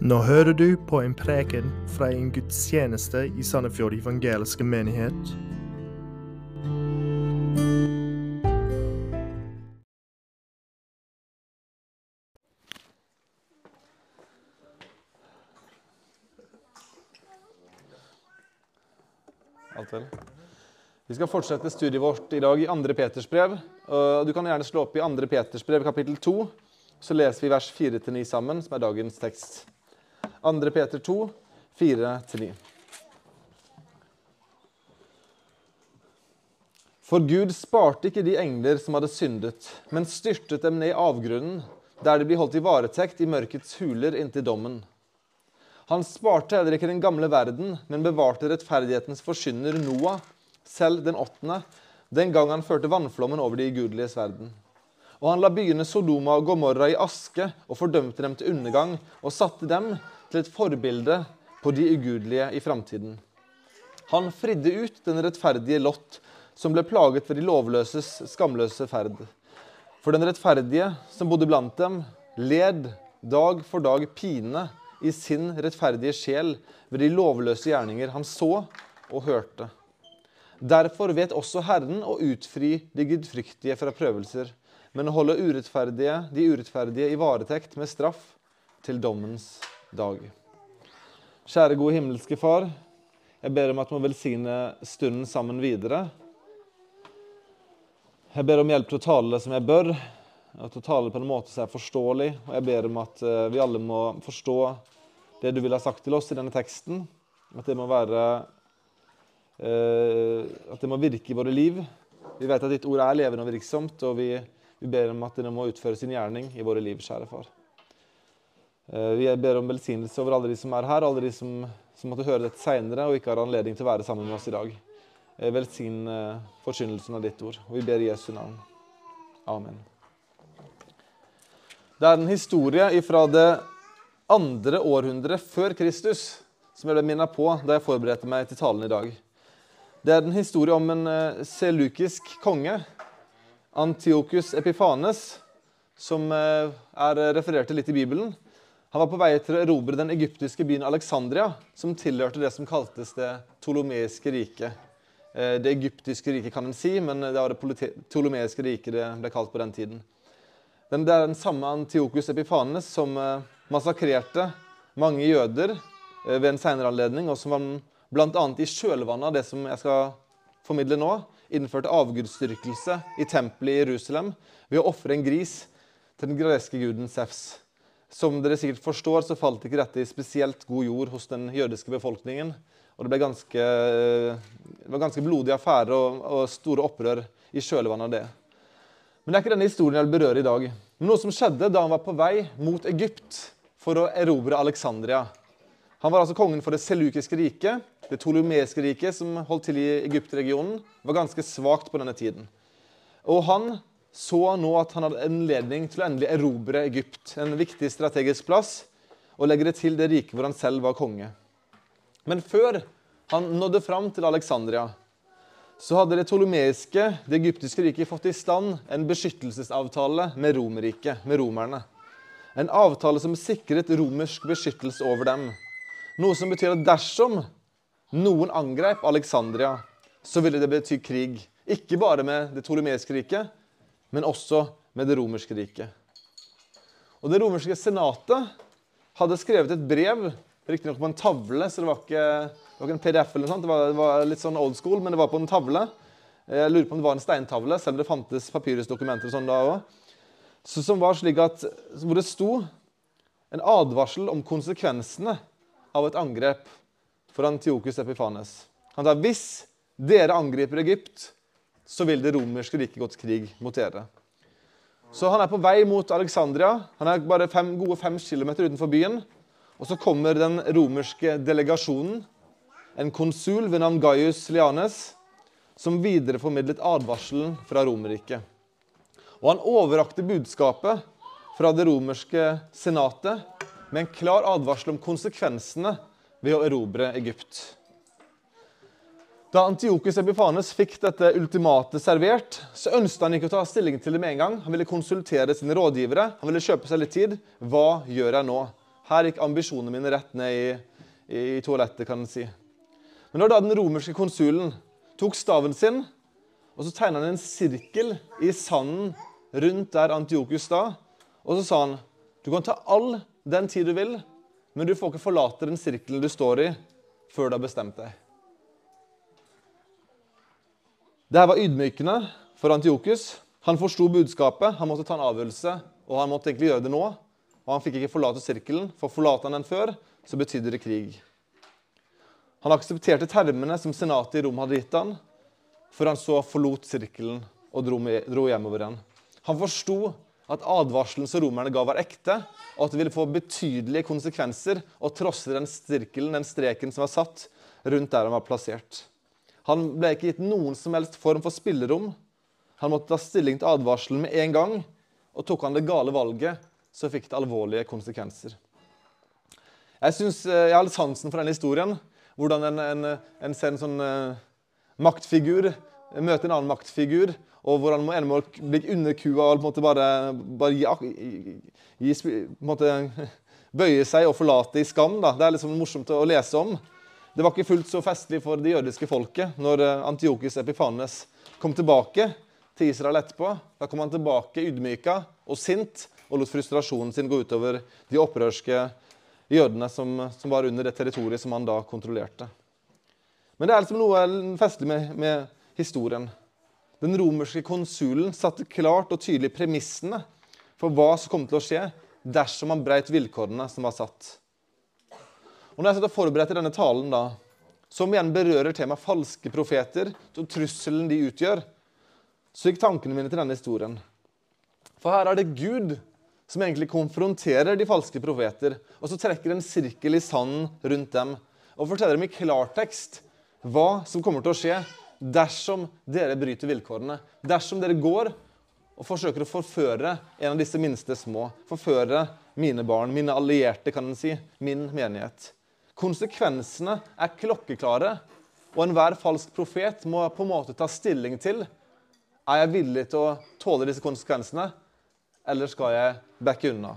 Nå hører du på en preken fra en gudstjeneste i Sandefjord evangeliske menighet. Alt vel. Vi skal fortsette studiet vårt i dag i 2. Peters brev. Du kan gjerne slå opp i 2. Peters brev kapittel 2. Så leser vi vers 4-9 sammen, som er dagens tekst. 2. Peter 2, 4-9. For Gud sparte ikke de engler som hadde syndet, men styrtet dem ned i avgrunnen, der de blir holdt i varetekt i mørkets huler inntil dommen. Han sparte heller ikke den gamle verden, men bevarte rettferdighetens forsyner Noah, selv den åttende, den gang han førte vannflommen over de ugudeliges verden. Og han la byene Sodoma og Gomorra i aske og fordømte dem til undergang og satte dem til et forbilde på de ugudelige i framtiden. Han fridde ut den rettferdige Lot, som ble plaget ved de lovløses skamløse ferd. For den rettferdige som bodde blant dem, led dag for dag pine i sin rettferdige sjel ved de lovløse gjerninger han så og hørte. Derfor vet også Herren å utfri de gudfryktige fra prøvelser, men å holde urettferdige, de urettferdige i varetekt med straff til dommens dag. Kjære gode himmelske Far. Jeg ber om at du må velsigne stunden sammen videre. Jeg ber om hjelp til å tale det som jeg bør, og til å tale på en måte som er forståelig. Og jeg ber om at eh, vi alle må forstå det du vil ha sagt til oss i denne teksten. At det må være eh, At det må virke i våre liv. Vi vet at ditt ord er levende og virksomt, og vi, vi ber om at det må utføre sin gjerning i våre liv, kjære far. Eh, vi ber om velsignelse over alle de som er her, alle de som, som måtte høre dette seinere og ikke har anledning til å være sammen med oss i dag. Eh, Velsign eh, forkynnelsen av ditt ord. Og vi ber i Jesu navn. Amen. Det er en historie fra det andre århundret før Kristus som jeg ble minnet på da jeg forberedte meg til talen i dag. Det er en historie om en selukisk konge, Antiochus Epifanes, som er referert til litt i Bibelen. Han var på vei til å erobre den egyptiske byen Alexandria, som tilhørte det som kaltes det tolomeiske riket. Eh, Det egyptiske riket, kan en si, men det var det tolomeiske riket det ble kalt på den tiden. Den, det er den samme Antiokus Epifanes som eh, massakrerte mange jøder eh, ved en senere anledning, og som bl.a. i kjølvannet av det som jeg skal formidle nå, innførte avgudsdyrkelse i tempelet i Jerusalem ved å ofre en gris til den greske guden Sefs. Som dere sikkert forstår, så falt ikke dette i spesielt god jord hos den jødiske befolkningen. Og det, ble ganske, det var ganske blodige affærer og, og store opprør i kjølvannet av det. Men det er ikke denne historien jeg vil berøre i dag. Men noe som skjedde da han var på vei mot Egypt for å erobre Alexandria. Han var altså kongen for det selukiske riket. Det ptolemeiske riket, som holdt til i Egypt-regionen, var ganske svakt på denne tiden. Og han så nå at han hadde anledning til å endelig erobre Egypt, en viktig strategisk plass, og legge det til det riket hvor han selv var konge. Men før han nådde fram til Alexandria, så hadde det ptolemeiske, det egyptiske riket, fått i stand en beskyttelsesavtale med Romerriket, med romerne. En avtale som sikret romersk beskyttelse over dem. Noe som betyr at dersom noen angrep Alexandria, så ville det bety krig. Ikke bare med det ptolemeiske riket, men også med det romerske riket. Og Det romerske senatet hadde skrevet et brev, riktignok på en tavle, så det var ikke, det var ikke en PDF, eller noe sånt, det var, det var litt sånn old school, men det var på en tavle. Jeg lurer på om det var en steintavle, selv om det fantes papyrusdokumenter og sånn da òg. Så, som var slik at, hvor det sto en advarsel om konsekvensene av et angrep for Antiochus Epifanes. Han sa hvis dere angriper Egypt, så vil det romerske riket gått krig mot dere. Så han er på vei mot Alexandria. Han er bare fem, gode fem kilometer utenfor byen. Og så kommer den romerske delegasjonen, en konsul ved navn Gaius Lianes, som videreformidlet advarselen fra Romerriket. Og han overrakte budskapet fra det romerske senatet med en klar advarsel om konsekvensene ved å erobre Egypt. Da Antiochus Epifanes fikk dette ultimatet servert, så ønsket han ikke å ta stilling til det med en gang. Han ville konsultere sine rådgivere, han ville kjøpe seg litt tid. Hva gjør jeg nå? Her gikk ambisjonene mine rett ned i, i, i toalettet, kan en si. Men når da den romerske konsulen tok staven sin, og så tegna han en sirkel i sanden rundt der Antiokus da, og så sa han du kan ta all den tid du vil, men du får ikke forlate den sirkelen du står i, før du har bestemt deg. Dette var ydmykende for Antiokus. Han forsto budskapet, han måtte ta en avgjørelse, og han måtte egentlig gjøre det nå. Og han fikk ikke forlate sirkelen, for forlater han den før, så betydde det krig. Han aksepterte termene som senatet i Rom hadde gitt han, før han så forlot sirkelen og dro, med, dro hjemover igjen. Han forsto at advarselen som romerne ga, var ekte, og at det ville få betydelige konsekvenser å trosse den sirkelen, den streken som var satt rundt der han var plassert. Han ble ikke gitt noen som helst form for spillerom han måtte ta stilling til advarselen med en gang, og tok han det gale valget, så fikk det alvorlige konsekvenser. Jeg, synes, eh, jeg har litt sansen for denne historien. Hvordan en, en, en en sånn uh, maktfigur møte en annen maktfigur, og hvor han må, må bli underkua og på en måte bare, bare gi, gi, en måte, bøye seg og forlate i skam. Da. Det er liksom morsomt å lese om. Det var ikke fullt så festlig for det jødiske folket når eh, Antiokus Epifanes kom tilbake til Israel etterpå. Da kom han tilbake ydmyka og sint og lot frustrasjonen sin gå utover de opprørske jødene som, som var under det territoriet som han da kontrollerte. Men det er liksom noe festlig med, med historien. Den romerske konsulen satte klart og tydelig premissene for hva som kom til å skje dersom han breit vilkårene som var satt. Og når jeg satt og forberedte denne talen, da, som igjen berører temaet falske profeter og trusselen de utgjør, så gikk tankene mine til denne historien. For her er det Gud som egentlig konfronterer de falske profeter, og så trekker en sirkel i sanden rundt dem og forteller dem i klartekst hva som kommer til å skje dersom dere bryter vilkårene. Dersom dere går og forsøker å forføre en av disse minste små. Forføre mine barn, mine allierte, kan en si, min menighet. Konsekvensene er klokkeklare, og enhver falsk profet må på en måte ta stilling til er jeg villig til å tåle disse konsekvensene, eller skal jeg backe unna?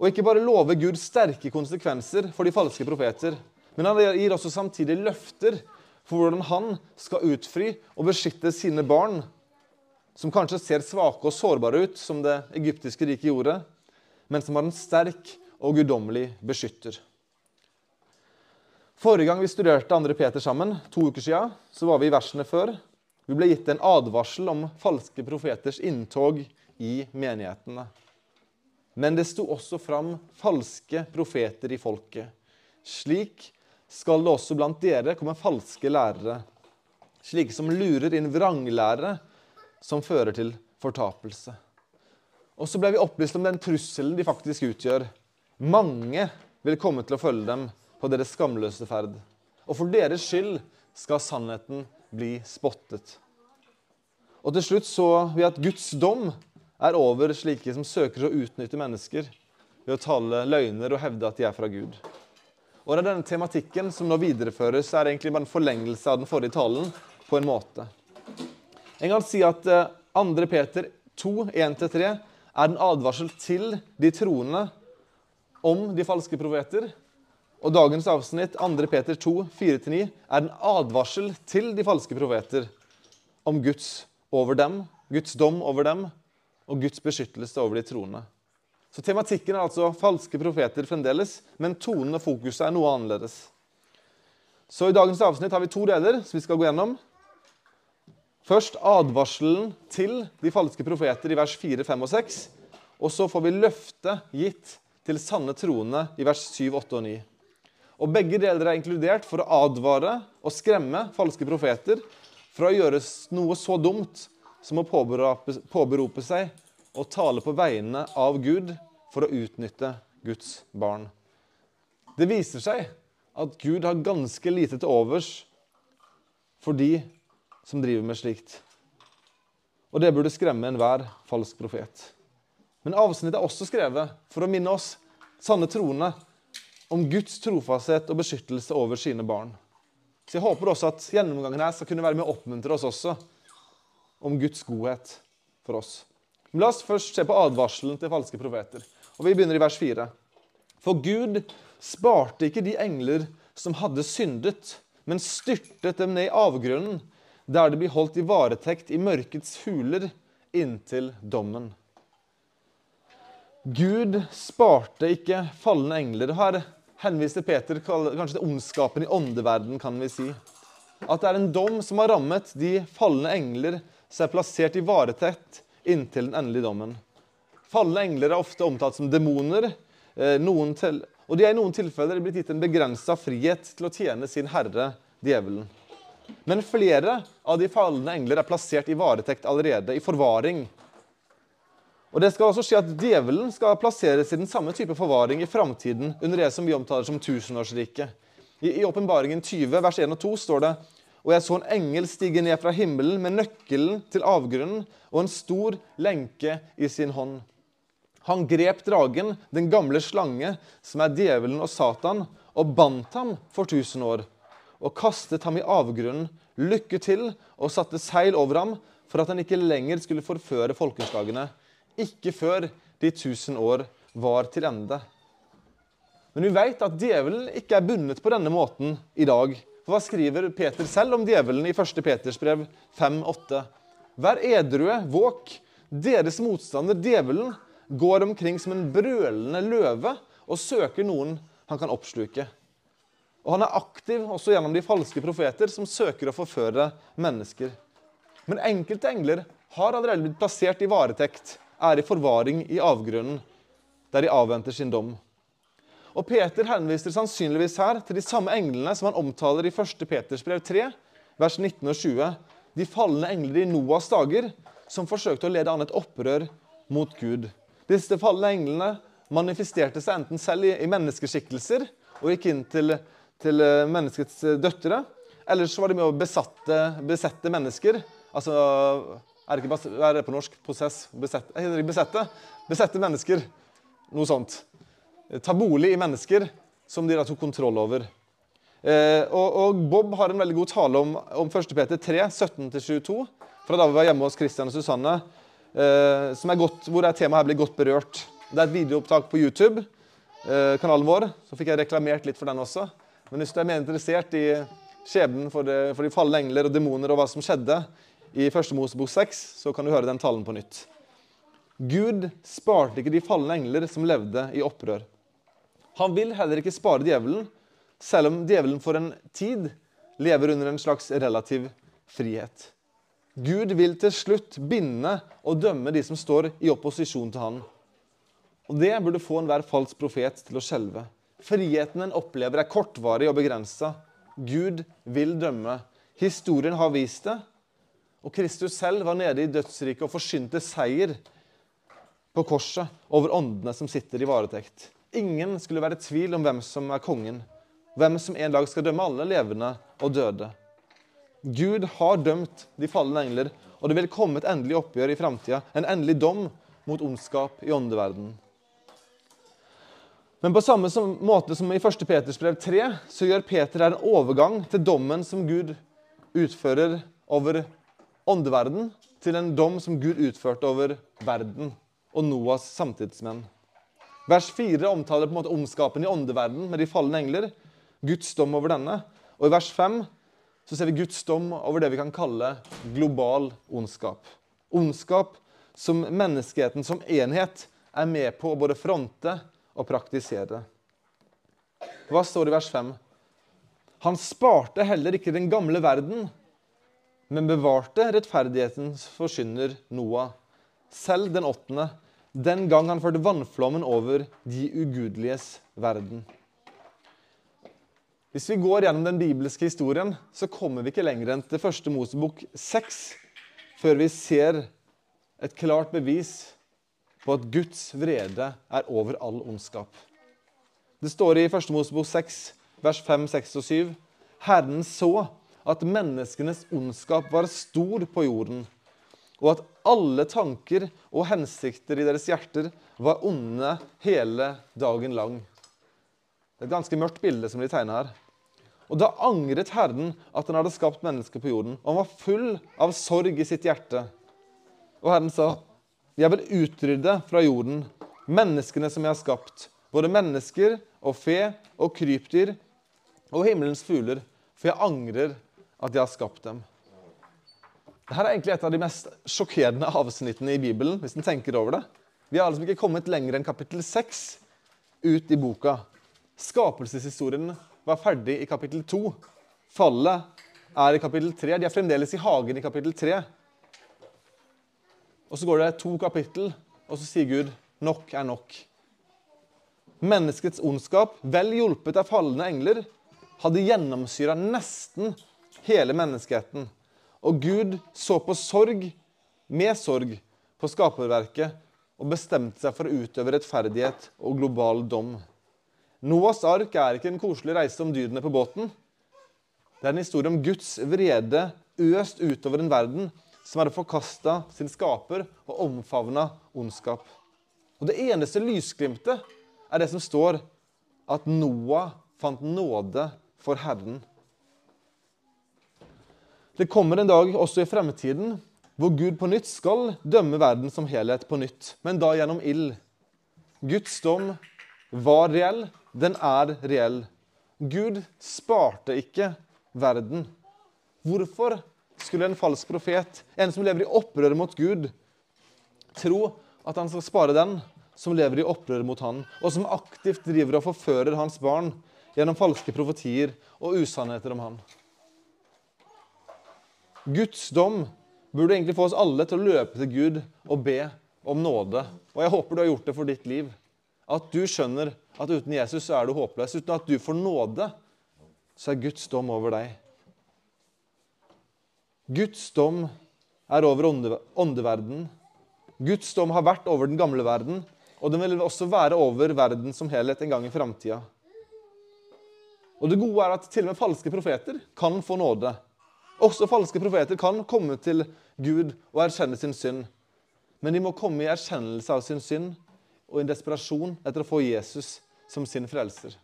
Og ikke bare lover Gud sterke konsekvenser for de falske profeter, men han gir også samtidig løfter for hvordan han skal utfri og beskytte sine barn, som kanskje ser svake og sårbare ut, som det egyptiske riket gjorde, men som har en sterk og guddommelig beskytter. Forrige gang vi studerte 2. Peter sammen, to uker siden, så var vi i versene før. Vi ble gitt en advarsel om falske profeters inntog i menighetene. Men det sto også fram falske profeter i folket. Slik skal det også blant dere komme falske lærere, slike som lurer inn vranglærere som fører til fortapelse. Og så ble vi opplyst om den trusselen de faktisk utgjør. Mange vil komme til å følge dem på deres skamløse ferd. Og for deres skyld skal sannheten bli spottet. Og til slutt så vi at Guds dom er over slike som søker å utnytte mennesker ved å tale løgner og hevde at de er fra Gud. Og Denne tematikken som nå videreføres, er egentlig bare en forlengelse av den forrige talen. på en måte. En kan si at 2. Eh, Peter 2, 1-3 er en advarsel til de troende om de falske profeter. Og dagens avsnitt, 2. Peter 2, 4-9, er en advarsel til de falske profeter om Guds over dem, Guds dom over dem og Guds beskyttelse over de troende. Så Tematikken er altså falske profeter fremdeles, men tonen og fokuset er noe annerledes. Så I dagens avsnitt har vi to deler som vi skal gå gjennom. Først advarselen til de falske profeter i vers 4, 5 og 6. Og så får vi løftet gitt til sanne troende i vers 7, 8 og 9. Og Begge deler er inkludert for å advare og skremme falske profeter fra å gjøre noe så dumt som å påberope, seg og tale på vegne av Gud for å utnytte Guds barn. Det viser seg at Gud har ganske lite til overs for de som driver med slikt. Og det burde skremme enhver falsk profet. Men avsnittet er også skrevet for å minne oss sanne troende om Guds trofasthet og beskyttelse over sine barn. Så Jeg håper også at gjennomgangen her skal kunne være med å oppmuntre oss også om Guds godhet for oss. Men la oss først se på advarselen til falske profeter. Og Vi begynner i vers 4. For Gud sparte ikke de engler som hadde syndet, men styrtet dem ned i avgrunnen, der de blir holdt i varetekt i mørkets huler inntil dommen. Gud sparte ikke falne engler. Her henviser Peter kanskje til ondskapen i åndeverden, kan vi si. At det er en dom som har rammet de falne engler som er plassert i varetekt inntil den endelige dommen. Falne engler er ofte omtalt som demoner, eh, og de er i noen tilfeller blitt gitt en begrensa frihet til å tjene sin herre, djevelen. Men flere av de falne engler er plassert i varetekt allerede, i forvaring. Og Det skal også skje at djevelen skal plasseres i den samme type forvaring i framtiden, under det som vi omtaler som tusenårsriket. I Åpenbaringen 20, vers 1 og 2 står det og jeg så en engel stige ned fra himmelen med nøkkelen til avgrunnen og en stor lenke i sin hånd. Han grep dragen, den gamle slange, som er djevelen og Satan, og bandt ham for tusen år og kastet ham i avgrunnen, lykke til, og satte seil over ham for at han ikke lenger skulle forføre folkeslagene, ikke før de tusen år var til ende. Men vi vet at djevelen ikke er bundet på denne måten i dag. For hva skriver Peter selv om djevelen i 1. Peters brev 5,8? Vær edrue, våk. Deres motstander, djevelen, går omkring som en brølende løve og søker noen han kan oppsluke. Og han er aktiv også gjennom de falske profeter som søker å forføre mennesker. Men enkelte engler har allerede blitt plassert i varetekt, er i forvaring i avgrunnen, der de avventer sin dom. Og Peter henviser sannsynligvis her til de samme englene som han omtaler i 1. Peters brev 3, vers 19 og 20. De falne engler i Noas dager som forsøkte å lede an et opprør mot Gud. Disse falne englene manifesterte seg enten selv i menneskeskikkelser og gikk inn til til eh, menneskets døtre, eller så var de med å besatte, besette mennesker. Altså Er det, ikke, er det på norsk? Prosess? Besette, besette? besette mennesker. Noe sånt. Ta bolig i mennesker som de da tok kontroll over. Eh, og, og, Bob har en veldig god tale om, om 1. Peter 3, 17-22, fra da vi var hjemme hos Christian og Susanne, eh, godt, hvor er temaet her blir godt berørt. Det er et videoopptak på YouTube, eh, kanalen vår. Så fikk jeg reklamert litt for den også. Men hvis du er mer interessert i skjebnen for, for, de falne engler og demoner og hva som skjedde i 1. Mosebok 6, så kan du høre den talen på nytt. Gud sparte ikke de falne engler som levde i opprør. Han vil heller ikke spare djevelen, selv om djevelen for en tid lever under en slags relativ frihet. Gud vil til slutt binde og dømme de som står i opposisjon til han. Og Det burde få enhver falsk profet til å skjelve. Friheten en opplever, er kortvarig og begrensa. Gud vil dømme. Historien har vist det. Og Kristus selv var nede i dødsriket og forsynte seier på korset over åndene som sitter i varetekt. Ingen skulle være i tvil om hvem som er kongen, hvem som en dag skal dømme alle levende og døde. Gud har dømt de falne engler, og det vil komme et endelig oppgjør i framtida. En endelig dom mot ondskap i åndeverdenen. Men på samme måte som i 1. Peters brev 3 så gjør Peter her en overgang til dommen som Gud utfører over åndeverden, til en dom som Gud utførte over verden og Noas samtidsmenn. Vers 4 omtaler på en måte ondskapen i åndeverden med de falne engler. Guds dom over denne. Og i vers 5 så ser vi Guds dom over det vi kan kalle global ondskap. Ondskap som menneskeheten som enhet er med på å både fronte og praktisere. Hva står det i vers 5? Han sparte heller ikke den gamle verden, men bevarte rettferdighetens forsyner Noah, selv den åttende, den gang han førte vannflommen over de ugudeliges verden. Hvis vi går gjennom den bibelske historien, så kommer vi ikke lenger enn til første Mosebok 6 før vi ser et klart bevis på at Guds vrede er over all ondskap. Det står i 1. Mosebok 6, vers 5, 6 og 7. Herren så at menneskenes ondskap var stor på jorden, og at alle tanker og hensikter i deres hjerter var onde hele dagen lang. Det er et ganske mørkt bilde som blir tegna her. Og Da angret Herren at han hadde skapt mennesker på jorden, og han var full av sorg i sitt hjerte. Og Herren sa, jeg vil utrydde fra jorden menneskene som jeg har skapt, både mennesker og fe og krypdyr og himmelens fugler, for jeg angrer at jeg har skapt dem. Dette er egentlig et av de mest sjokkerende avsnittene i Bibelen. hvis en tenker over det. Vi har liksom ikke kommet lenger enn kapittel 6 ut i boka. Skapelseshistorien var ferdig i kapittel 2. Fallet er i kapittel 3. De er fremdeles i hagen i kapittel 3. Og så går det to kapittel, og så sier Gud nok er nok. Menneskets ondskap, vel hjulpet av falne engler, hadde gjennomsyra nesten hele menneskeheten. Og Gud så på sorg, med sorg, på skaperverket og bestemte seg for å utøve rettferdighet og global dom. Noas ark er ikke en koselig reise om dyrene på båten. Det er en historie om Guds vrede øst utover en verden som hadde forkasta sin skaper og omfavna ondskap. Og Det eneste lysglimtet er det som står at Noah fant nåde for Herren. Det kommer en dag også i fremtiden hvor Gud på nytt skal dømme verden som helhet på nytt, men da gjennom ild. Guds dom var reell, den er reell. Gud sparte ikke verden. Hvorfor skulle en falsk profet, en som lever i opprør mot Gud, tro at han skal spare den som lever i opprør mot han, og som aktivt driver og forfører hans barn gjennom falske profetier og usannheter om han? Guds dom burde egentlig få oss alle til å løpe til Gud og be om nåde. Og jeg håper du har gjort det for ditt liv. At du skjønner at uten Jesus så er du håpløs. Uten at du får nåde, så er Guds dom over deg. Guds dom er over ånde, åndeverden. Guds dom har vært over den gamle verden, og den vil også være over verden som helhet en gang i framtida. Og det gode er at til og med falske profeter kan få nåde. Også falske profeter kan komme til Gud og erkjenne sin synd. Men de må komme i erkjennelse av sin synd og i desperasjon etter å få Jesus som sin frelser.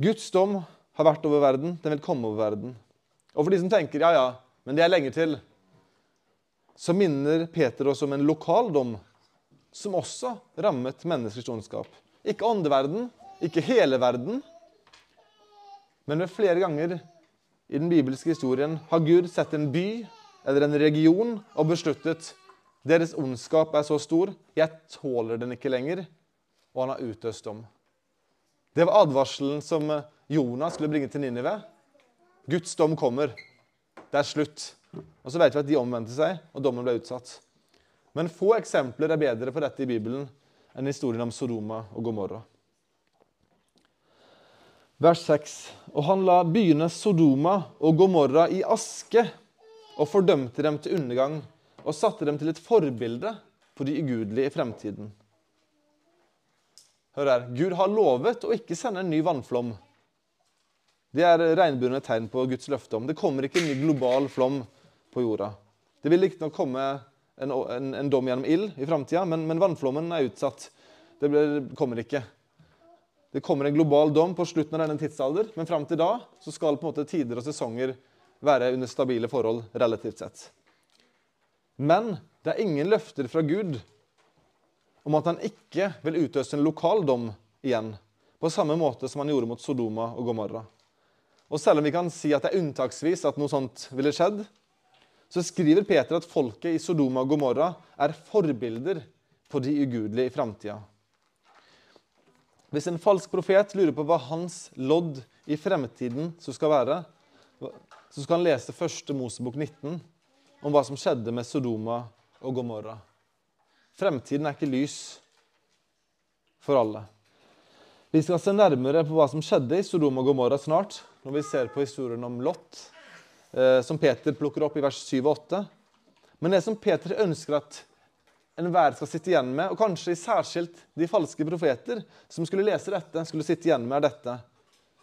Guds dom har vært over verden, den vil komme over verden. Og for de som tenker ja, ja, men det er lenge til, så minner Peter oss om en lokal dom som også rammet menneskers ondskap. Ikke åndeverden, ikke hele verden, men ved flere ganger i den bibelske historien har Gud sett en by eller en region og besluttet deres ondskap er så stor, jeg tåler den ikke lenger, og han har utøst dom. Det var advarselen som Jonas skulle bringe til Ninive. Guds dom kommer. Det er slutt. Og så vet vi at de omvendte seg, og dommen ble utsatt. Men få eksempler er bedre på dette i Bibelen enn historien om Sodoma og Gomorra. Vers 6. Og han la byene Sodoma og Gomorra i aske og fordømte dem til undergang og satte dem til et forbilde på de ugudelige i fremtiden. Hør her. Gud har lovet å ikke sende en ny vannflom. Det er regnbuende tegn på Guds løfte om. Det kommer ikke en ny global flom på jorda. Det vil riktignok komme en, en, en, dom gjennom ild i framtida, men, men, vannflommen er utsatt. Det kommer ikke. Det kommer en global dom på slutten av denne tidsalder, men fram til da så skal på en måte tider og sesonger være under stabile forhold relativt sett. Men det er ingen løfter fra Gud om at han ikke vil utøse en lokal dom igjen, på samme måte som han gjorde mot Sodoma og Gomorra. Og selv om vi kan si at det er unntaksvis at noe sånt ville skjedd, så skriver Peter at folket i Sodoma og Gomorra er forbilder på de ugudelige i framtida. Hvis en falsk profet lurer på hva hans lodd i fremtiden skal være, så skal han lese første Mosebok 19 om hva som skjedde med Sodoma og Gomorra. Fremtiden er ikke lys for alle. Vi skal se nærmere på hva som skjedde i Sodoma og Gomorra snart, når vi ser på historien om Lot, eh, som Peter plukker opp i vers 7 og 8. Men det som Peter ønsker at enhver skal sitte igjen med, og kanskje særskilt de falske profeter som skulle lese dette, skulle sitte igjen med dette.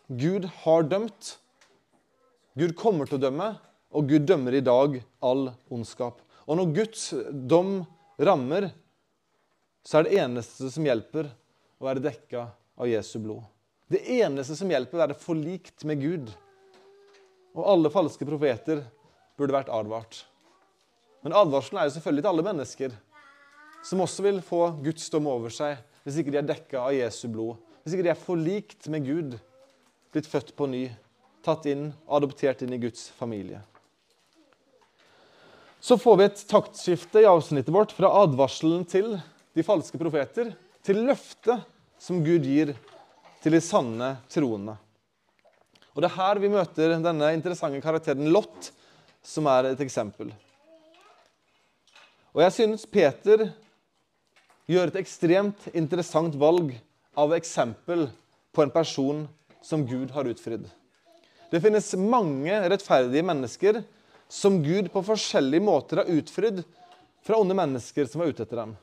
Gud har dømt. Gud kommer til å dømme, og Gud dømmer i dag all ondskap. Og når Guds dom rammer, så er det eneste som hjelper, å være dekka av Jesu blod. Det eneste som hjelper, er å være forlikt med Gud. Og alle falske profeter burde vært advart. Men advarselen er jo selvfølgelig til alle mennesker. Som også vil få Guds dom over seg hvis ikke de er dekka av Jesu blod. Hvis ikke de er forlikt med Gud, blitt født på ny, tatt inn, adoptert inn i Guds familie. Så får vi et taktskifte i avsnittet vårt fra advarselen til de falske profeter til løftet som Gud gir til de sanne troende. Og Det er her vi møter denne interessante karakteren Lot, som er et eksempel. Og jeg synes Peter gjør et ekstremt interessant valg av eksempel på en person som Gud har utfridd. Det finnes mange rettferdige mennesker som Gud på forskjellige måter har utfridd fra onde mennesker som var ute etter dem.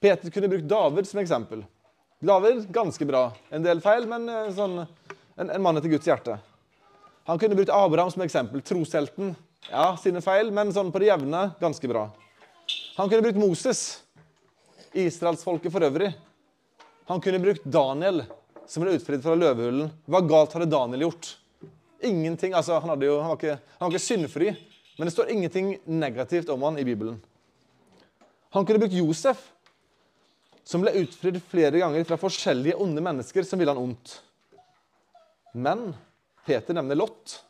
Peter kunne brukt David som eksempel. David ganske bra. En del feil, men eh, sånn, en, en mann etter Guds hjerte. Han kunne brukt Abraham som eksempel. Troshelten. Ja, sine feil, men sånn på det jevne ganske bra. Han kunne brukt Moses. Israelsfolket for øvrig. Han kunne brukt Daniel, som ble utfridd fra løvehullen. Hva galt hadde Daniel gjort? Ingenting, altså, han, jo, han, var ikke, han var ikke syndfri, men det står ingenting negativt om han i Bibelen. Han kunne brukt Josef, som ble utfridd flere ganger fra forskjellige onde mennesker som ville han ondt. Men Peter nevner Lot.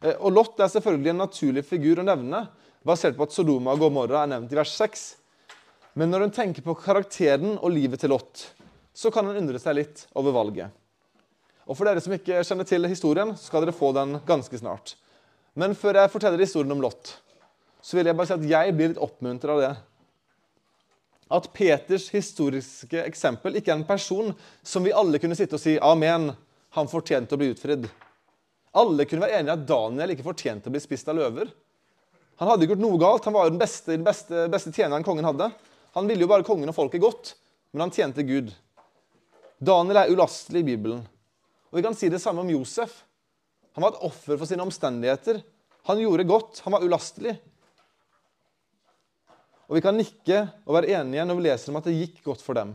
Eh, og Lot er selvfølgelig en naturlig figur å nevne, basert på at Sodoma og Gomorra er nevnt i vers 6. Men når hun tenker på karakteren og livet til Lot, så kan hun undre seg litt over valget. Og For dere som ikke kjenner til historien, så skal dere få den ganske snart. Men før jeg forteller historien om Lot, så vil jeg bare si at jeg blir litt oppmuntret av det. At Peters historiske eksempel ikke er en person som vi alle kunne sitte og si amen, han fortjente å bli utfridd. Alle kunne være enige at Daniel ikke fortjente å bli spist av løver. Han hadde ikke gjort noe galt. Han var jo den beste, beste, beste tjeneren kongen hadde. Han ville jo bare kongen og folket godt, men han tjente Gud. Daniel er ulastelig i Bibelen. Og Vi kan si det samme om Josef. Han var et offer for sine omstendigheter. Han gjorde godt. Han var ulastelig. Og Vi kan nikke og være enige når vi leser om at det gikk godt for dem.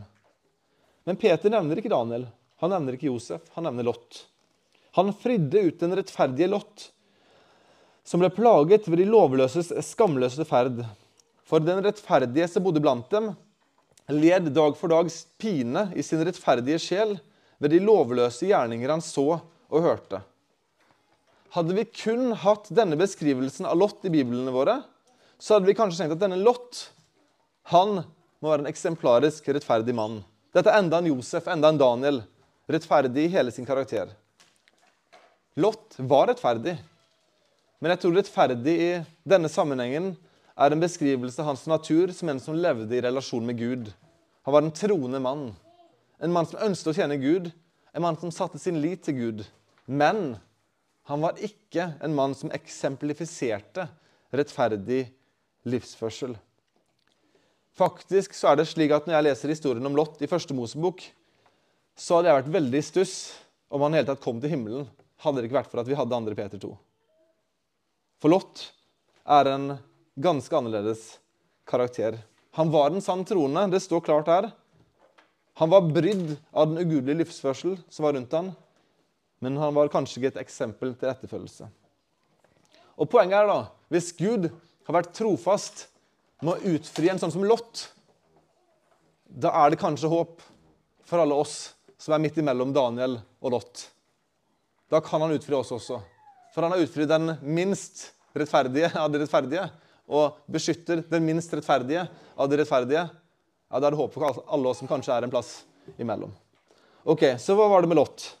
Men Peter nevner ikke Daniel. Han nevner ikke Josef. Han nevner Lot. Han fridde ut den rettferdige Lot, som ble plaget ved de lovløses skamløse ferd. For den rettferdige som bodde blant dem, led dag for dag pine i sin rettferdige sjel ved de lovløse gjerninger han så og hørte. Hadde vi kun hatt denne beskrivelsen av Lot i biblene våre, så hadde vi kanskje tenkt at denne Lot han må være en eksemplarisk rettferdig mann. Dette er enda en Josef, enda en Daniel. Rettferdig i hele sin karakter. Lot var rettferdig, men jeg tror rettferdig i denne sammenhengen er en beskrivelse av hans natur som en som levde i relasjon med Gud. Han var en troende mann. En mann som ønsket å tjene Gud, en mann som satte sin lit til Gud. Men han var ikke en mann som eksemplifiserte rettferdig livsførsel. Faktisk så er det slik at Når jeg leser historien om Lot i første Mosebok, så hadde jeg vært veldig i stuss om han hele tatt kom til himmelen, hadde det ikke vært for at vi hadde 2. Peter 2. For Lot er en ganske annerledes karakter. Han var den sann troende, det står klart her. Han var brydd av den ugudelige livsførsel som var rundt ham, men han var kanskje ikke et eksempel til etterfølgelse. Og Poenget er da, hvis Gud har vært trofast med å utfri en sånn som Lot, da er det kanskje håp for alle oss som er midt imellom Daniel og Lot. Da kan han utfri oss også. For han har utfridd den minst rettferdige av de rettferdige og beskytter den minst rettferdige av de rettferdige, ja, da er det håp for alle oss som kanskje er en plass imellom. Ok, Så hva var det med Lot?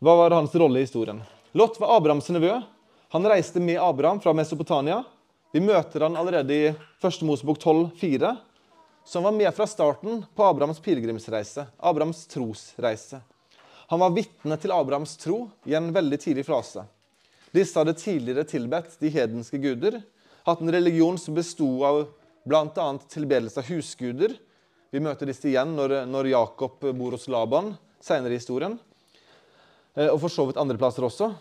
Hva var hans rolle i historien? Lot var Abrahams nevø. Han reiste med Abraham fra Mesopotamia. Vi møter han allerede i 1. Mosebok 12, 4, som var med fra starten på Abrahams pilegrimsreise, Abrahams trosreise. Han var vitne til Abrahams tro i en veldig tidlig frase. Disse hadde tidligere tilbedt de hedenske guder, hatt en religion som besto av bl.a. tilbedelse av husguder. Vi møter disse igjen når, når Jakob bor hos Laban senere i historien. Eh, og for så vidt andre plasser også.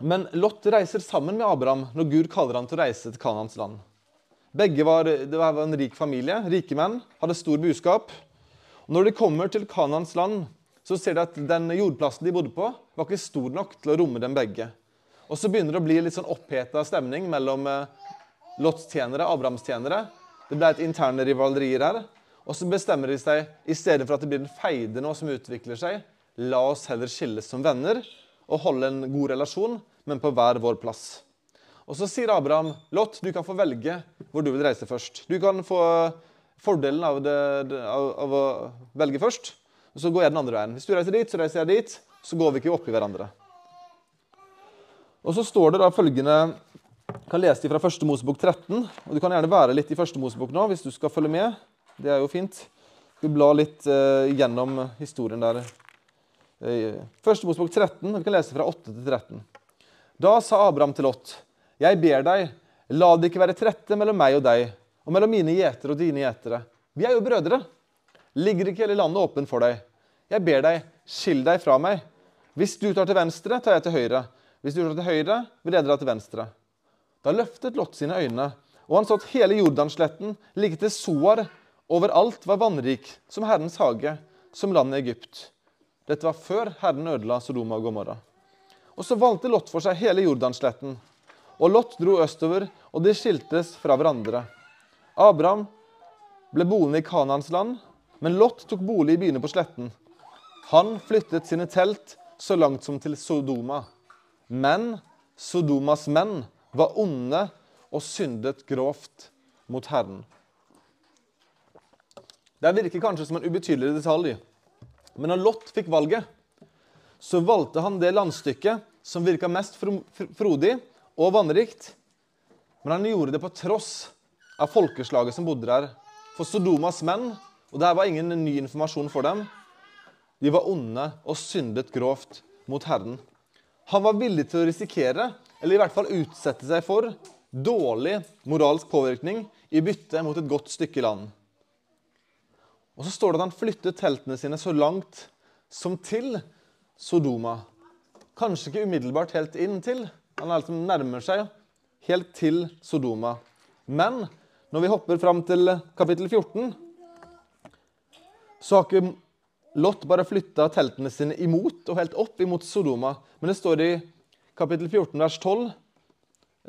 Men Lot reiser sammen med Abraham når Gud kaller han til å reise til Kanans land. Begge var, var en rik familie, rike menn, hadde stor buskap. Og når de kommer til Kanans land, så ser de at den jordplassen de bodde på, var ikke stor nok til å romme dem begge. Og så begynner det å bli litt sånn oppheta stemning mellom eh, Lots tjenere, Abrahams tjenere. Det ble et interne rivalerier her. Og så bestemmer de seg, i stedet for at det blir en feide nå som utvikler seg, la oss heller skilles som venner og holde en god relasjon, men på hver vår plass. Og Så sier Abraham, Lot, du kan få velge hvor du vil reise først. Du kan få fordelen av, det, av, av å velge først, og så går jeg den andre veien. Hvis du reiser dit, så reiser jeg dit. Så går vi ikke oppi hverandre. Og så står det da følgende kan lese de fra første Mosebok 13. og Du kan gjerne være litt i første Mosebok nå hvis du skal følge med. Det er jo fint. Vi blar litt uh, gjennom historien der. Uh, første Mosebok 13. Vi kan lese fra 8 til 13. Da sa Abraham til Lot.: Jeg ber deg, la det ikke være trette mellom meg og deg, og mellom mine gjetere og dine gjetere. Vi er jo brødre. Ligger ikke hele landet åpent for deg? Jeg ber deg, skill deg fra meg. Hvis du tar til venstre, tar jeg til høyre. Hvis du slår til høyre, vil jeg dra til venstre. Da løftet Lot sine øyne, og han så at hele Jordansletten like til Soar overalt var vannrik, som Herrens hage, som landet Egypt. Dette var før Herren ødela Sodoma og Gomorra. Og så valgte Lot for seg hele Jordansletten. Og Lot dro østover, og de skiltes fra hverandre. Abraham ble boende i Kanans land, men Lot tok bolig i byene på sletten. Han flyttet sine telt så langt som til Sodoma. Men Sodomas menn var onde og syndet grovt mot Herren. Det virker kanskje som en ubetydelig detalj, men når Lot fikk valget, så valgte han det landstykket som virka mest frodig og vannrikt. Men han gjorde det på tross av folkeslaget som bodde der. For Sodomas menn, og det var ingen ny informasjon for dem, de var onde og syndet grovt mot Herren. Han var villig til å risikere, eller i hvert fall utsette seg for, dårlig moralsk påvirkning i bytte mot et godt stykke land. Og så står det at han flyttet teltene sine så langt som til Sodoma. Kanskje ikke umiddelbart helt inn til. Han liksom nærmer seg helt til Sodoma. Men når vi hopper fram til kapittel 14, så har ikke Lot bare flytta teltene sine imot og helt opp imot Sodoma. Men det står i kapittel 14, vers 12,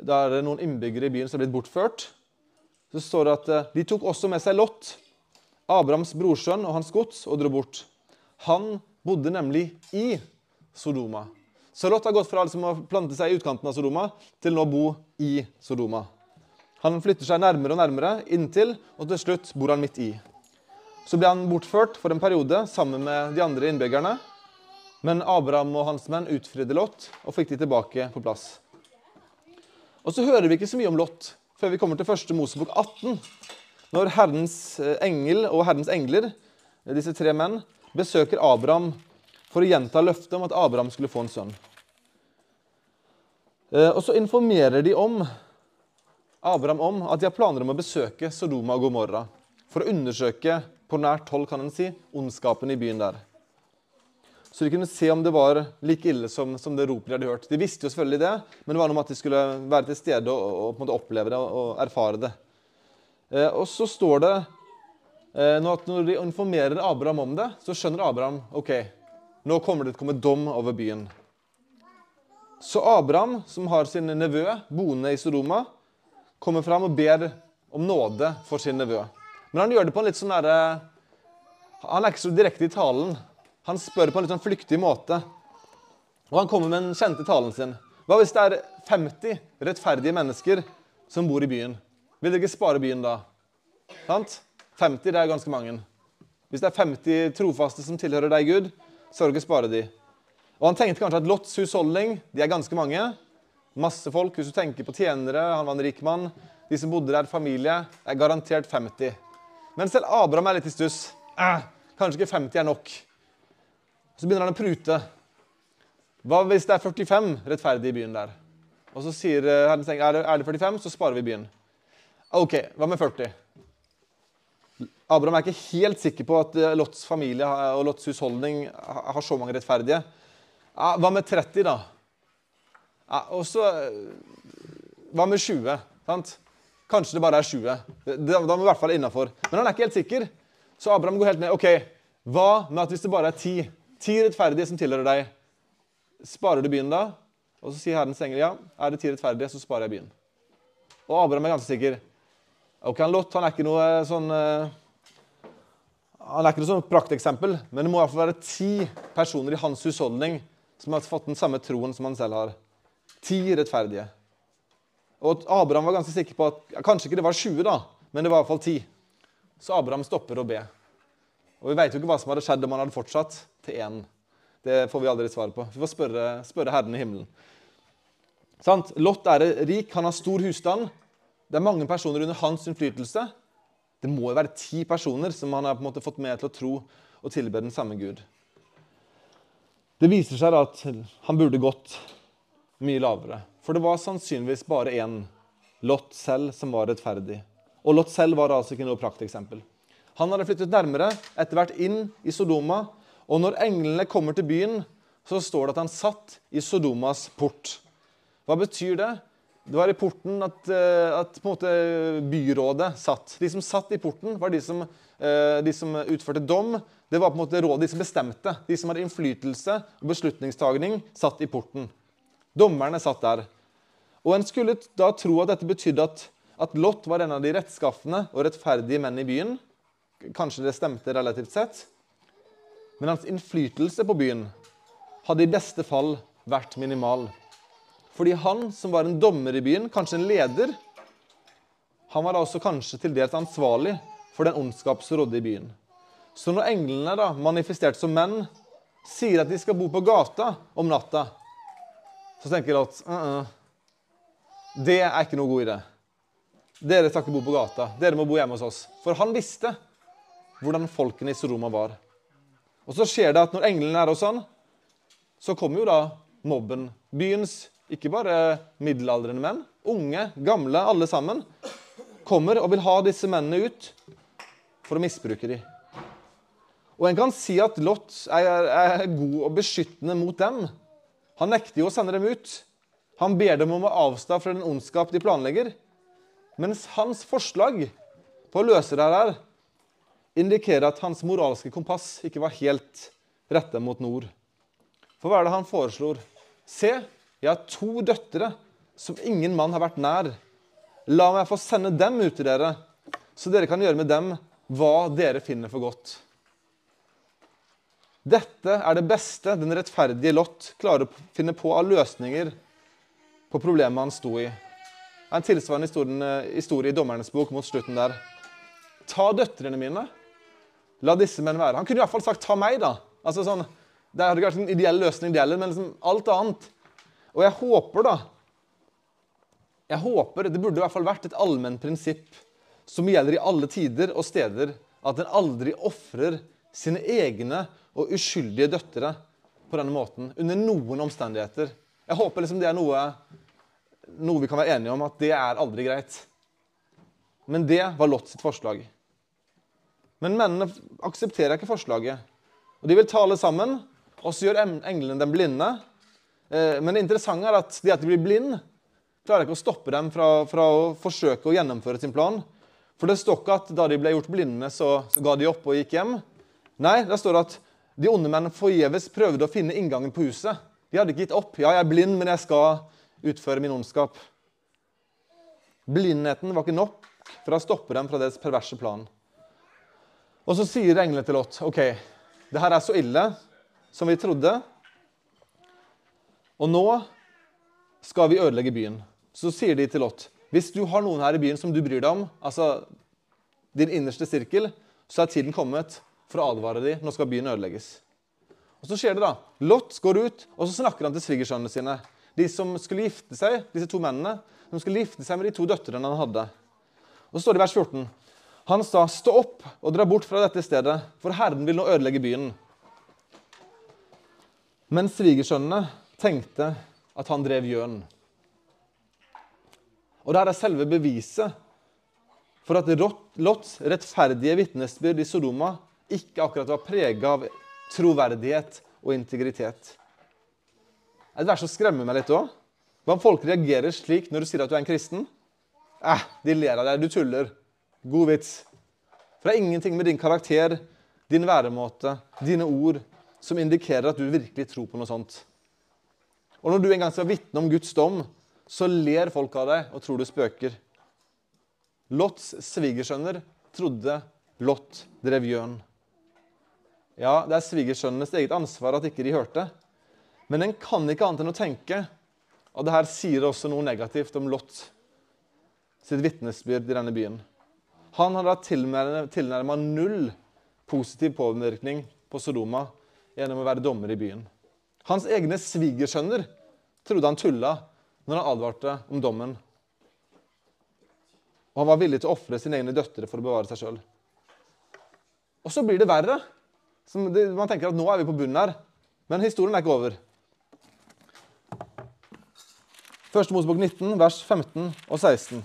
da er det noen innbyggere i byen som er blitt bortført. Så står det at eh, de tok også med seg Lot, Abrahams brorsønn og hans gods, og dro bort. Han bodde nemlig i Sodoma. Så Lot har gått fra liksom å plante seg i utkanten av Sodoma til nå å bo i Sodoma. Han flytter seg nærmere og nærmere inntil, og til slutt bor han midt i. Så ble han bortført for en periode sammen med de andre innbyggerne. Men Abraham og hans menn utfridde Lot og fikk de tilbake på plass. Og Så hører vi ikke så mye om Lot før vi kommer til første Mosebok 18. Når Herrens eh, engel og Herrens engler, disse tre menn, besøker Abraham for å gjenta løftet om at Abraham skulle få en sønn. Eh, og Så informerer de om Abraham om at de har planer om å besøke Sodoma og Gomorra for å undersøke på nært hold kan en si, ondskapen i byen der. Så de kunne se om det var like ille som, som det ropet de hadde hørt. De visste jo selvfølgelig det, men det var noe med at de skulle være til stede og, og, på en måte oppleve det og, og erfare det. Eh, og så står det eh, at når de informerer Abraham om det, så skjønner Abraham ok, nå kommer det til å komme dom over byen. Så Abraham, som har sin nevø boende i Sodoma, kommer fram og ber om nåde for sin nevø. Men han gjør det på en litt sånn derre Han er ikke så direkte i talen. Han spør på en litt sånn flyktig måte. Og han kommer med den kjente talen sin. Hva hvis det er 50 rettferdige mennesker som bor i byen? Vil dere ikke spare byen da? Sant? 50 det er ganske mange. Hvis det er 50 trofaste som tilhører deg, Gud, så har du ikke spare de. Og Han tenkte kanskje at Lots husholdning de er ganske mange. Masse folk. Hvis du tenker på tjenere, han var en rik mann. De som bodde der, familie, er garantert 50. Men selv Abraham er litt i stuss. Eh, kanskje ikke 50 er nok. Så begynner han å prute. Hva hvis det er 45 rettferdige i byen der? Og så sier eh, Herren Steng, er det 45, så sparer vi byen. OK, hva med 40? Abraham er ikke helt sikker på at eh, Lots familie og Lots husholdning har så mange rettferdige. Hva med 30, da? Og så Hva med 20? sant? Kanskje det bare er 20. Da må vi i hvert fall innafor. Men han er ikke helt sikker. Så Abraham går helt ned. OK, hva med at hvis det bare er ti? Ti rettferdige som tilhører deg. Sparer du byen da? Og så sier Herrens engel ja. Er det ti rettferdige, så sparer jeg byen. Og Abraham er ganske sikker. Ok, Lot han er ikke noe sånn eh, Han er ikke noe sånn prakteksempel, men det må i hvert fall være ti personer i hans husholdning som har fått den samme troen som han selv har. Ti rettferdige. Og Abraham var ganske sikker på at Kanskje ikke det var 20, da, men det var i hvert fall 10. Så Abraham stopper å be. Og Vi vet jo ikke hva som hadde skjedd om han hadde fortsatt til én. Det får vi aldri svar på. Vi får spørre, spørre Herren i himmelen. Sant? Lot er rik, han har stor husstand. Det er mange personer under hans innflytelse. Det må jo være ti personer som han har på en måte fått med til å tro og tilbe den samme Gud. Det viser seg da at han burde gått mye lavere. For det var sannsynligvis bare én, Lot selv, som var rettferdig. Og Lot selv var altså ikke noe prakteksempel. Han hadde flyttet nærmere, etter hvert inn i Sodoma. Og når englene kommer til byen, så står det at han satt i Sodomas port. Hva betyr det? Det var i porten at, eh, at byrådet satt. De som satt i porten, var de som, eh, de som, utførte dom. Det var på en måte rådet, de som bestemte. De som hadde innflytelse og beslutningstagning, satt i porten. Dommerne satt der. Og En skulle da tro at dette betydde at, at Lot var en av de rettskaffende og rettferdige menn i byen. Kanskje det stemte relativt sett. Men hans innflytelse på byen hadde i beste fall vært minimal. Fordi han som var en dommer i byen, kanskje en leder, han var da også kanskje til dels ansvarlig for den ondskap som rådde i byen. Så når englene, da, manifestert som menn, sier at de skal bo på gata om natta, så tenker jeg at uh -uh, det er ikke noe god idé. Dere skal ikke bo på gata. Dere må bo hjemme hos oss. For han visste hvordan folkene i Soroma var. Og så skjer det at når englene er hos han, så kommer jo da mobben. Byens ikke bare middelaldrende menn, unge, gamle, alle sammen, kommer og vil ha disse mennene ut for å misbruke dem. Og en kan si at Lot er, er god og beskyttende mot dem. Han nekter jo å sende dem ut. Han ber dem om å avstå fra den ondskap de planlegger. Mens hans forslag på å løse det her indikerer at hans moralske kompass ikke var helt retta mot nord. For hva er det han foreslår? Se, jeg har to døtre som ingen mann har vært nær. La meg få sende dem ut til dere, så dere kan gjøre med dem hva dere finner for godt. Dette er det beste den rettferdige Lot klarer å finne på av løsninger på problemet han sto i. Det er en tilsvarende historie, historie i Dommernes bok mot slutten der. Ta døtrene mine. La disse menn være. Han kunne i hvert fall sagt 'ta meg', da. Altså sånn, Det hadde ikke vært en ideell løsning, det heller, men liksom alt annet. Og jeg håper, da Jeg håper, Det burde i hvert fall vært et allment prinsipp som gjelder i alle tider og steder, at en aldri ofrer sine egne og uskyldige døtre på denne måten under noen omstendigheter. Jeg håper liksom det er noe, noe vi kan være enige om, at det er aldri greit. Men det var Lot sitt forslag. Men mennene aksepterer ikke forslaget. Og De vil tale sammen, og så gjør englene dem blinde. Eh, men det interessante er at det at de blir blinde, klarer ikke å stoppe dem fra, fra, å forsøke å gjennomføre sin plan. For det står ikke at da de ble gjort blinde, så, så ga de opp og gikk hjem. Nei, det står at de onde mennene forgjeves prøvde å finne inngangen på huset. De hadde ikke gitt opp. Ja, jeg er blind, men jeg skal utføre min ondskap. Blindheten var ikke nok for å stoppe dem fra deres perverse plan. Og så sier englene til Lot OK, det her er så ille som vi trodde. Og nå skal vi ødelegge byen. Så sier de til Lot hvis du har noen her i byen som du bryr deg om, altså din innerste sirkel, så er tiden kommet for å advare dem. Nå skal byen ødelegges. Og Så skjer det, da. Lot går ut, og så snakker han til svigersønnene sine. De som skulle gifte seg, disse to mennene, som skulle gifte seg med de to døtrene han hadde. Og Så står det i vers 14. Han sa, 'Stå opp og dra bort fra dette stedet, for Herren vil nå ødelegge byen.' Men svigersønnene tenkte at han drev gjøn. Og der er selve beviset for at Lots rettferdige vitnesbyrd i Sodoma ikke akkurat var prega av troverdighet og integritet. Et vers som skremmer meg litt òg. Hva om folk reagerer slik når du sier at du er en kristen? Eh, de ler av deg. Du tuller. God vits. For det er ingenting med din karakter, din væremåte, dine ord som indikerer at du virkelig tror på noe sånt. Og når du en gang skal vitne om Guds dom, så ler folk av deg og tror du spøker. Lots svigersønner trodde Lot drev gjøn. Ja, det er svigersønnenes eget ansvar at ikke de hørte. Men en kan ikke annet enn å tenke at det her sier også noe negativt om Lot sitt vitnesbyrd i denne byen. Han hadde hatt tilnærma null positiv påvirkning på Sodoma gjennom å være dommer i byen. Hans egne svigersønner trodde han tulla når han advarte om dommen. Og han var villig til å ofre sine egne døtre for å bevare seg sjøl. Og så blir det verre. Man tenker at nå er vi på bunnen her. Men historien er ikke over. Første Mosebok 19, vers 15 og 16.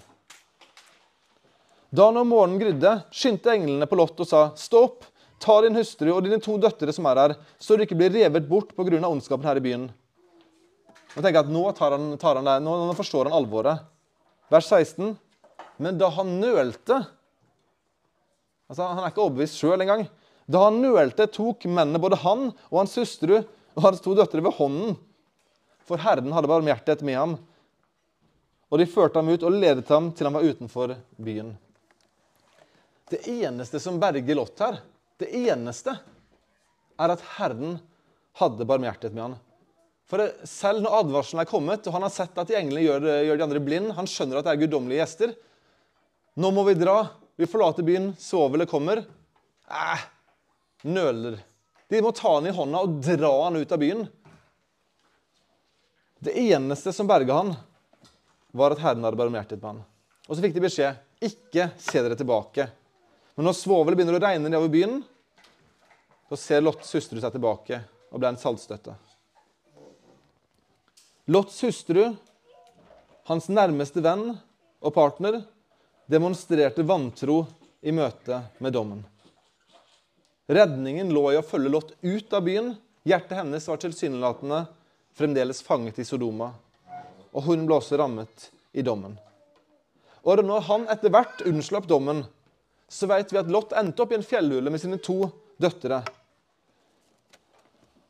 Da når morgenen grydde, skyndte englene på Lot og sa, Stå opp, ta din hustru og dine to døtre som er her, så du ikke blir revet bort pga. ondskapen her i byen. Og tenker at Nå, tar han, tar han det, nå, nå forstår han alvoret. Vers 16. Men da han nølte altså Han er ikke overbevist sjøl engang. Da han nølte, tok mennene både han og hans hustru og hans to døtre ved hånden. For Herren hadde barmhjertighet med ham. Og de førte ham ut og ledet ham til han var utenfor byen. Det eneste som berger Lot her, det eneste, er at Herren hadde barmhjertighet med han. For selv når advarselen er kommet, og han har sett at de englene gjør, gjør de andre blind, han skjønner at det er guddommelige gjester, nå må vi dra. Vi forlater byen. Svovelet kommer. Æh, nøler. De må ta han i hånda og dra han ut av byen. Det eneste som berga han, var at Herren hadde barmhjertighet med han. Og så fikk de beskjed ikke se dere tilbake. Men når svovelet begynner å regne nedover byen, så ser Lots hustru seg tilbake og ble en saltstøtte. Lots hustru, hans nærmeste venn og partner, demonstrerte vantro i møte med dommen. Redningen lå i å følge Lot ut av byen. Hjertet hennes var tilsynelatende fremdeles fanget i Sodoma. Og hun ble også rammet i dommen. Og når han etter hvert unnslapp dommen, så vet vi at Lot endte opp i en fjellhule med sine to døtre.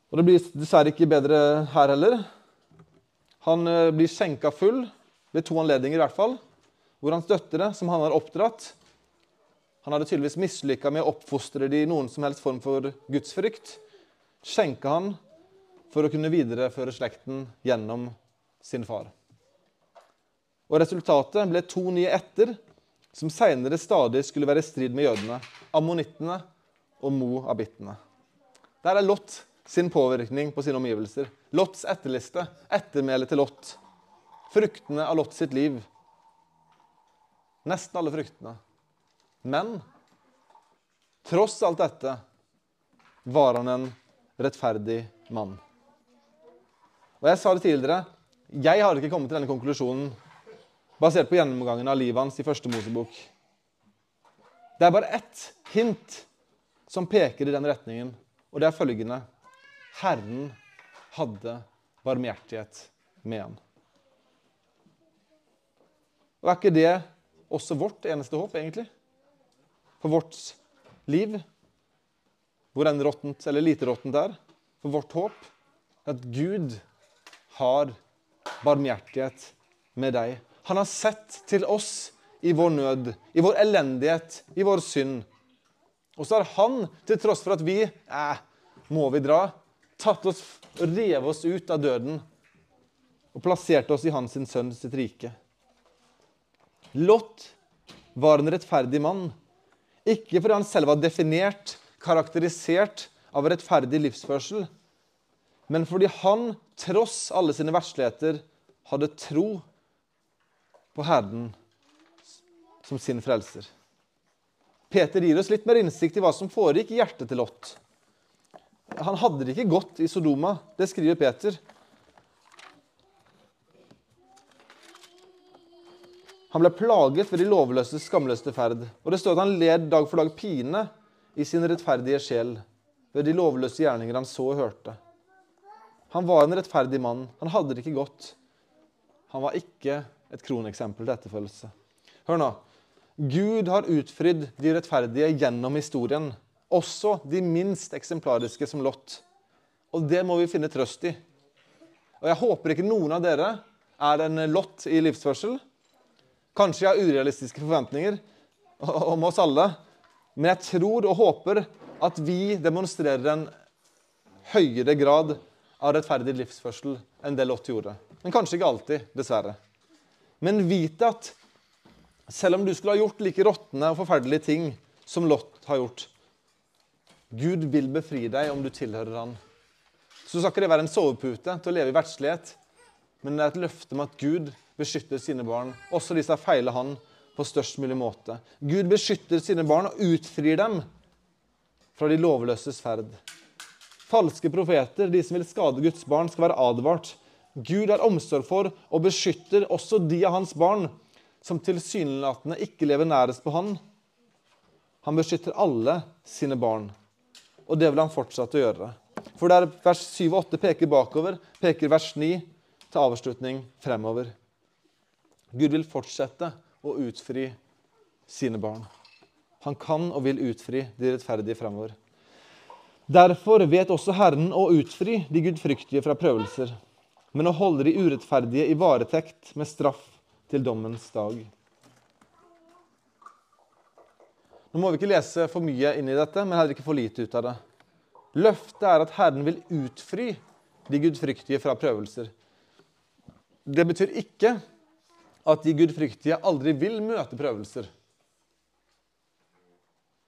Og Det blir dessverre ikke bedre her heller. Han eh, blir skjenka full ved to anledninger i hvert fall hvor hans døtre, som han har oppdratt Han hadde tydeligvis mislykka med å oppfostre de i noen som helst form for gudsfrykt. Skjenka han for å kunne videreføre slekten gjennom sin far. Og Resultatet ble to nye etter, som seinere stadig skulle være i strid med jødene. Ammonittene og moabittene. Der er Lot sin påvirkning på sine omgivelser. Lots etterliste, ettermælet til Lot. Fruktene av Lot sitt liv Nesten alle fruktene. Men tross alt dette var han en rettferdig mann. Og Jeg sa det tidligere. Jeg har ikke kommet til denne konklusjonen basert på gjennomgangen av livet hans i første Mosebok. Det er bare ett hint som peker i den retningen, og det er følgende Herren hadde barmhjertighet med ham. Og er ikke det også vårt eneste håp, egentlig. For vårt liv, hvor enn råttent eller lite råttent er. For vårt håp at Gud har barmhjertighet med deg. Han har sett til oss i vår nød, i vår elendighet, i vår synd. Og så har han, til tross for at vi eh, må vi dra, tatt oss og revet oss ut av døden og plasserte oss i hans sønn sitt rike. Lot var en rettferdig mann. Ikke fordi han selv var definert, karakterisert av rettferdig livsførsel, men fordi han, tross alle sine versligheter, hadde tro på Herren som sin frelser. Peter gir oss litt mer innsikt i hva som foregikk i hjertet til Lot. Han hadde det ikke godt i Sodoma. Det skriver Peter. Han ble plaget ved de lovløse, skamløse ferd. Og det står at han led dag for dag pine i sin rettferdige sjel ved de lovløse gjerninger han så og hørte. Han var en rettferdig mann. Han hadde det ikke godt. Han var ikke et kroneksempel til etterfølgelse. Hør nå. Gud har utfridd de rettferdige gjennom historien. Også de minst eksemplariske som Lot. Og det må vi finne trøst i. Og Jeg håper ikke noen av dere er en Lot i livsførsel. Kanskje jeg har urealistiske forventninger om oss alle. Men jeg tror og håper at vi demonstrerer en høyere grad av rettferdig livsførsel enn det Lot gjorde. Men kanskje ikke alltid, dessverre. Men vit at selv om du skulle ha gjort like råtne og forferdelige ting som Lot har gjort Gud vil befri deg om du tilhører han. Så skal ikke det være en sovepute til å leve i verdslighet, men det er et løfte om at Gud beskytter sine barn, også de som feiler han, på størst mulig måte. Gud beskytter sine barn og utfrir dem fra de lovløses ferd. Falske profeter, de som vil skade Guds barn, skal være advart. Gud har omsorg for og beskytter også de av hans barn som tilsynelatende ikke lever nærest på han. Han beskytter alle sine barn, og det vil han fortsette å gjøre. For der vers 7 og 8 peker bakover, peker vers 9 til avslutning fremover. Gud vil fortsette å utfri sine barn. Han kan og vil utfri de rettferdige fremover. Derfor vet også Herren å utfri de gudfryktige fra prøvelser, men å holde de urettferdige i varetekt med straff til dommens dag. Nå må vi ikke lese for mye inn i dette, men heller ikke for lite ut av det. Løftet er at Herren vil utfri de gudfryktige fra prøvelser. Det betyr ikke at de gudfryktige aldri vil møte prøvelser.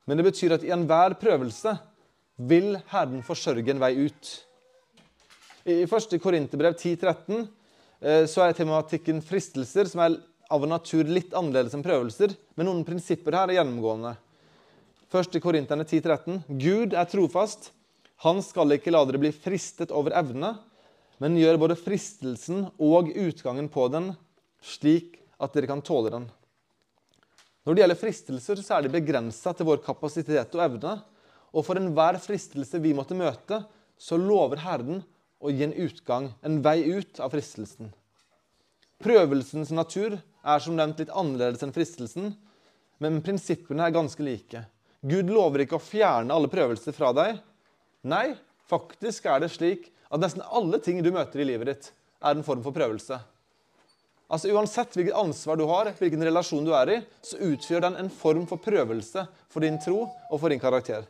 Men det betyr at i enhver prøvelse vil Herren forsørge en vei ut. I 1. Korinterbrev 10-13 eh, så er tematikken fristelser, som er av natur litt annerledes enn prøvelser, men noen prinsipper her er gjennomgående. 1. Korinterne 10-13. Gud er trofast. Han skal ikke la dere bli fristet over evne, men gjør både fristelsen og utgangen på den slik at dere kan tåle den. Når det gjelder fristelser, så er de begrensa til vår kapasitet og evne. Og for enhver fristelse vi måtte møte, så lover Herren å gi en utgang, en vei ut av fristelsen. Prøvelsens natur er som nevnt litt annerledes enn fristelsen, men prinsippene er ganske like. Gud lover ikke å fjerne alle prøvelser fra deg. Nei, faktisk er det slik at nesten alle ting du møter i livet ditt, er en form for prøvelse. Altså Uansett hvilket ansvar du har, hvilken relasjon du er i, så utgjør den en form for prøvelse for din tro og for din karakter.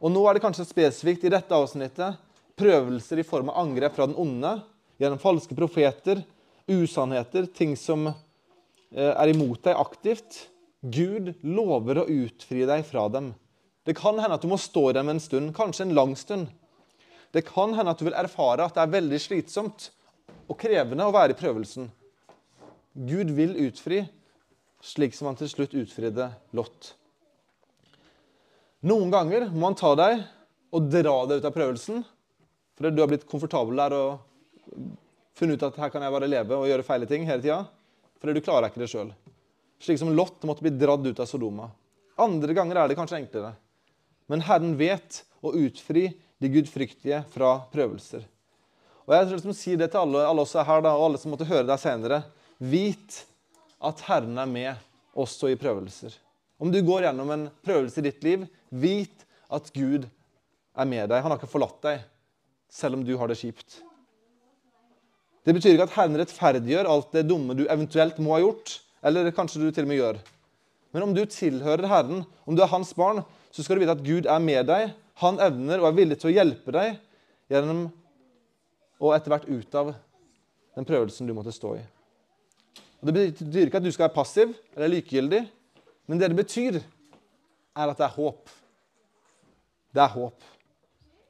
Og Nå er det kanskje spesifikt i dette avsnittet prøvelser i form av angrep fra den onde, gjennom falske profeter, usannheter, ting som eh, er imot deg aktivt. Gud lover å utfri deg fra dem. Det kan hende at du må stå dem en stund, kanskje en lang stund. Det kan hende at du vil erfare at det er veldig slitsomt og krevende å være i prøvelsen. Gud vil utfri, slik som han til slutt utfridde Lot. Noen ganger må han ta deg og dra deg ut av prøvelsen fordi du har blitt komfortabel der og funnet ut at her kan jeg bare leve og gjøre feile ting hele tida. Fordi du klarer ikke det sjøl. Slik som Lot måtte bli dratt ut av Sodoma. Andre ganger er det kanskje enklere. Men Herren vet å utfri de gudfryktige fra prøvelser. Og jeg tror liksom si det til alle, alle oss her da, og alle som måtte høre deg senere. Vit at Herren er med også i prøvelser. Om du går gjennom en prøvelse i ditt liv, vit at Gud er med deg. Han har ikke forlatt deg, selv om du har det kjipt. Det betyr ikke at Herren rettferdiggjør alt det dumme du eventuelt må ha gjort, eller kanskje du til og med gjør. Men om du tilhører Herren, om du er hans barn, så skal du vite at Gud er med deg. Han evner og er villig til å hjelpe deg gjennom og etter hvert ut av den prøvelsen du måtte stå i. Og Det betyr ikke at du skal være passiv eller likegyldig, men det det betyr, er at det er håp. Det er håp.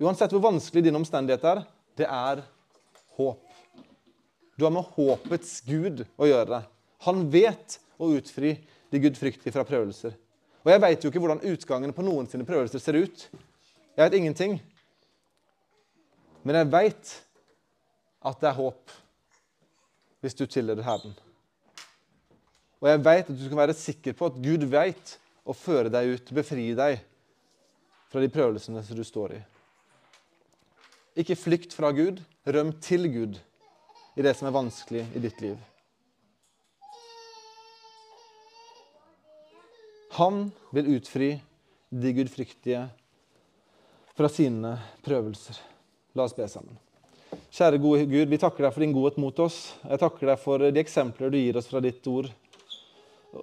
Uansett hvor vanskelig dine omstendigheter er, det er håp. Du har med håpets Gud å gjøre. Han vet å utfri de gudfryktige fra prøvelser. Og Jeg vet jo ikke hvordan utgangen på noen sine prøvelser ser ut. Jeg vet ingenting. Men jeg veit at det er håp hvis du tilhører Herren. Og jeg vet at du skal være sikker på at Gud vet å føre deg ut, befri deg fra de prøvelsene som du står i. Ikke flykt fra Gud, røm til Gud i det som er vanskelig i ditt liv. Han vil utfri de gudfryktige fra sine prøvelser. La oss be sammen. Kjære gode Gud, vi takker deg for din godhet mot oss. Jeg takker deg for de eksempler du gir oss fra ditt ord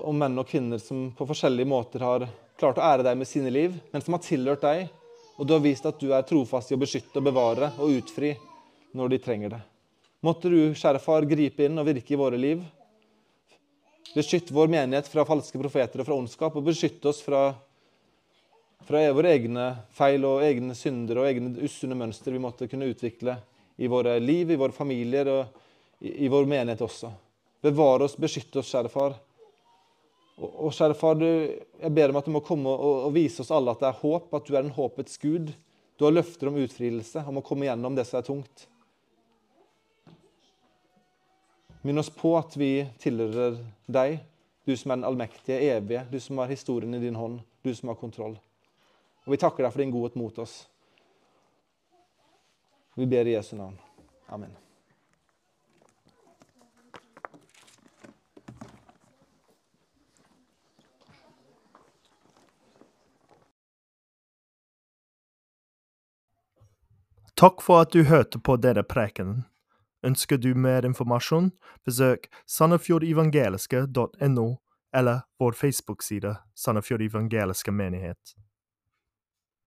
om menn og kvinner som på forskjellige måter har klart å ære deg med sine liv, men som har tilhørt deg, og du har vist at du er trofast i å beskytte og bevare og utfri når de trenger det. Måtte du, kjære far, gripe inn og virke i våre liv. Beskytt vår menighet fra falske profeter og fra ondskap, og beskytte oss fra, fra våre egne feil og egne synder og egne usunne mønster vi måtte kunne utvikle i våre liv, i våre familier og i, vår menighet også. Bevare oss, beskytte oss, kjære far. Og, og kjære far, du, jeg ber om at du må komme og, og, vise oss alle at det er håp, at du er en håpets gud. Du har løfter om utfrielse, om å komme gjennom det som er tungt. Minn oss på at vi tilhører deg, du som er den allmektige, evige, du som har historien i din hånd, du som har kontroll. Og vi takker deg for din godhet mot oss. Vi ber i Jesu navn. Amen. Takk for at du hørte på denne prekenen. Ønsker du mer informasjon, besøk sandefjordevangeliske.no eller vår Facebook-side Sandefjord evangeliske menighet.